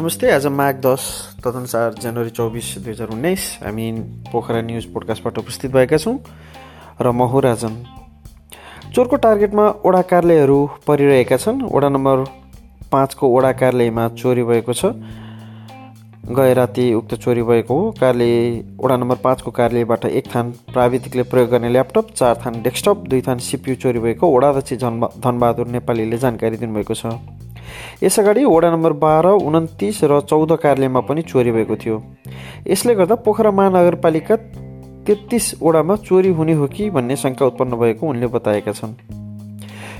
नमस्ते आज माघ दस तदनुसार जनवरी चौबिस दुई हजार उन्नाइस हामी पोखरा न्युज पोडकास्टबाट उपस्थित भएका छौँ र म हो राजन। चोरको टार्गेटमा ओडा कार्यालयहरू परिरहेका छन्। वडा नम्बर पाँचको ओडा कार्यालयमा चोरी भएको छ। गए राति उक्त चोरी भएको हो। कार्यालय वडा नम्बर पाँचको कार्यालयबाट एक थान प्राविधिकले प्रयोग गर्ने ल्यापटप चार थान डेस्कटप दुई थान सिपियु चोरी भएको वडाध्यक्ष धन धनबहादुर नेपालीले जानकारी दिनुभएको छ। यसअगाडि वडा नम्बर बाह्र उन्तिस र चौध कार्यालयमा पनि चोरी भएको थियो। यसले गर्दा पोखरा महानगरपालिका तेत्तिस वडामा चोरी हुने हो कि भन्ने शङ्का उत्पन्न भएको उनले बताएका छन्।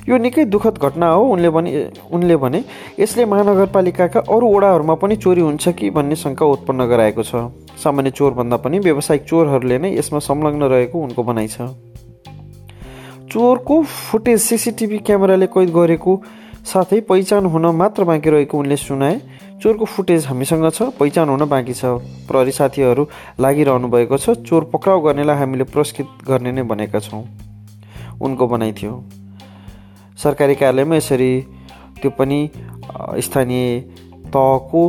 यो निकै दुःखद घटना हो उनले भने उनले भने यसले महानगरपालिकाका अरू वडाहरूमा पनि चोरी हुन्छ कि भन्ने शङ्का उत्पन्न गराएको छ। सामान्य चोरभन्दा पनि व्यावसायिक चोरहरूले नै यसमा संलग्न रहेको उनको भनाइ छ। चोरको फुटेज सिसिटिभी क्यामेराले कैद गरेको साथै पहिचान हुन मात्र बाँकी रहेको उनले सुनाए। चोरको फुटेज हामीसँग छ पहिचान हुन बाँकी छ। प्रहरी साथीहरू लागिरहनु भएको छ चोर पक्राउ गर्नेलाई हामीले पुरस्कृत गर्ने नै भनेका छौँ। उनको भनाइ थियो। सरकारी कार्यालयमा यसरी त्यो पनि स्थानीय तहको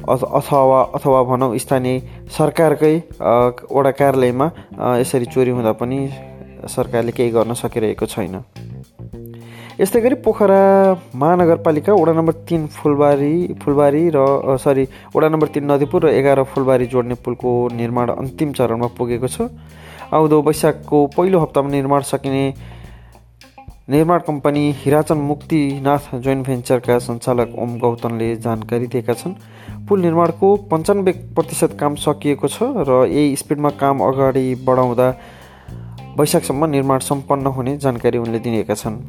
अथवा अथवा भनौँ स्थानीय सरकारकै वडा कार्यालयमा यसरी चोरी हुँदा पनि सरकारले केही गर्न सकिरहेको छैन। यस्तै गरी पोखरा महानगरपालिका वडा नम्बर तिन फुलबारी फुलबारी र सरी वडा नम्बर तिन नदीपुर र एघार फुलबारी जोड्ने पुलको निर्माण अन्तिम चरणमा पुगेको छ। आउँदो वैशाखको पहिलो हप्तामा निर्माण सकिने निर्माण कम्पनी हिराचन मुक्तिनाथ जोइन्ट भेन्चरका सञ्चालक ओम गौतमले जानकारी दिएका छन्। पुल निर्माणको पन्चानब्बे प्रतिशत काम सकिएको छ र यही स्पिडमा काम अगाडि बढाउँदा वैशाखसम्म निर्माण सम्पन्न हुने जानकारी उनले दिएका छन्।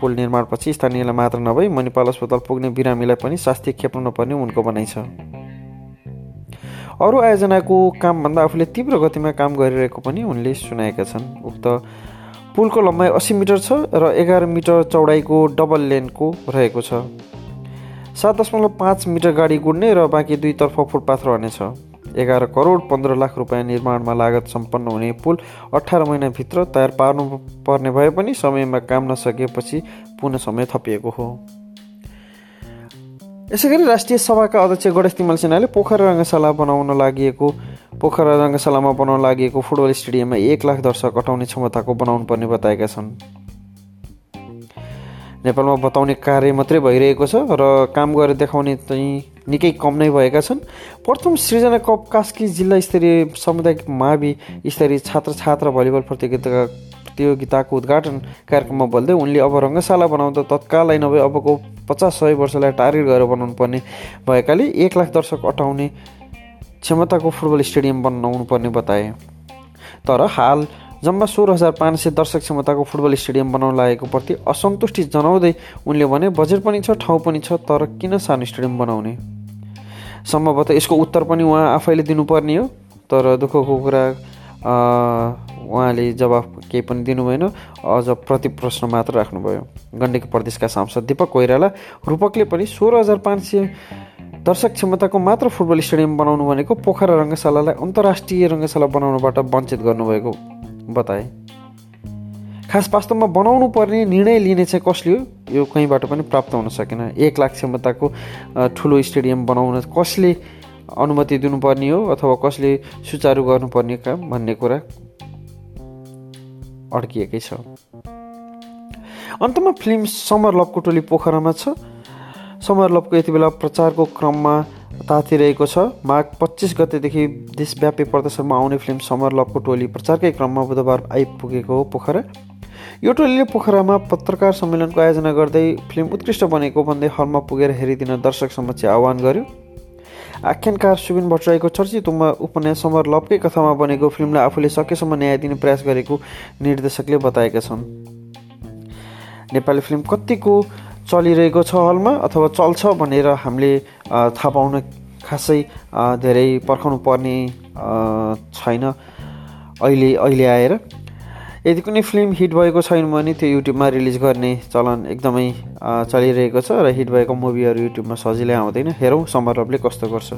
पुल निर्माणपछि स्थानीयलाई मात्र नभई मणिपाल अस्पताल पुग्ने बिरामीलाई पनि शास्ति खेप्नु नपर्ने उनको भनाइ छ। अरू आयोजनाको कामभन्दा आफूले तीव्र गतिमा काम गरिरहेको पनि उनले सुनाएका छन्। उक्त पुलको लम्बाइ अस्सी मिटर छ र एघार मिटर चौडाइको डबल लेनको रहेको छ। सात दशमलव पाँच मिटर गाडी गुड्ने र बाँकी दुईतर्फ फुटपाथ रहनेछ। एघार करोड पन्ध्र लाख रुपियाँ निर्माणमा लागत सम्पन्न हुने पुल अठार महिनाभित्र तयार पार्नु पर्ने भए पनि समयमा काम नसकेपछि पुनः समय थपिएको हो। यसै गरी राष्ट्रिय सभाका अध्यक्ष गणेश तिमल सिन्हाले पोखरा रङ्गशाला बनाउन लागि पोखरा रङ्गशालामा बनाउन लागि फुटबल स्टेडियममा एक लाख दर्शक अटाउने क्षमताको बनाउनु पर्ने बताएका छन्। नेपालमा बताउने कार्य मात्रै भइरहेको छ र काम गरेर देखाउने चाहिँ निकै कम नै भएका छन्। प्रथम सृजना कप कास्की जिल्ला स्तरीय सामुदायिक मावि स्तरीय छात्र छात्र भलिबल प्रतियोगिता प्रतियोगिताको उद्घाटन कार्यक्रममा बोल्दै उनले अब रङ्गशाला बनाउँदा तत्कालै नभए अबको पचास सय वर्षलाई टार्गेट गरेर बनाउनु पर्ने भएकाले एक लाख दर्शक अटाउने क्षमताको फुटबल स्टेडियम बनाउनु पर्ने बताए। तर हाल जम्मा सोह्र हजार पाँच सय दर्शक क्षमताको फुटबल स्टेडियम बनाउन लागेको प्रति असन्तुष्टि जनाउँदै उनले भने बजेट पनि छ ठाउँ पनि छ तर किन सानो स्टेडियम बनाउने? सम्भवतः यसको उत्तर पनि उहाँ आफैले दिनुपर्ने हो। तर दुःखको कुरा उहाँले जवाफ केही पनि दिनुभएन। अझ प्रति प्रश्न मात्र राख्नुभयो। गण्डकी प्रदेशका सांसद दिपक कोइराला रूपकले पनि सोह्र हजार पाँच सय दर्शक क्षमताको मात्र फुटबल स्टेडियम बनाउनु भनेको पोखरा रङ्गशालालाई अन्तर्राष्ट्रिय रङ्गशाला बनाउनबाट वञ्चित गर्नुभएको बताए। खास वास्तवमा बनाउनु पर्ने निर्णय लिने चाहिँ कसले हो? यो कहीँबाट पनि प्राप्त हुन सकेन। एक लाख क्षमताको ठुलो स्टेडियम बनाउन कसले अनुमति दिनुपर्ने हो अथवा कसले सुचारू गर्नुपर्ने काम भन्ने कुरा अड्किएकै छ। अन्तमा फिल्म समर लभको टोली पोखरामा छ। समर लभको यति बेला प्रचारको क्रममा तातिरहेको छ। माघ पच्चिस गतेदेखि देशव्यापी प्रदर्शनमा आउने फिल्म समर लभको टोली प्रचारकै क्रममा बुधबार आइपुगेको हो पोखरा। यो टोलीले पोखरामा पत्रकार सम्मेलनको आयोजना गर्दै फिल्म उत्कृष्ट बनेको भन्दै हलमा पुगेर हेरिदिन दर्शक समक्ष आह्वान गर्यो। आख्यानकार सुबिन भट्टराईको चर्चित उपन्यास समर लभकै कथामा बनेको फिल्मलाई आफूले सकेसम्म न्याय दिने प्रयास गरेको निर्देशकले बताएका छन्। नेपाली फिल्म कतिको चलिरहेको छ हलमा अथवा चल्छ भनेर हामीले थाहा पाउन खासै धेरै पर्खाउनु पर्ने छैन। अहिले अहिले आएर यदि कुनै फिल्म हिट भएको छैन भने त्यो युट्युबमा रिलिज गर्ने चलन एकदमै चलिरहेको छ र हिट भएको मुभीहरू युट्युबमा सजिलै आउँदैन। हेरौँ समरभले कस्तो गर्छ।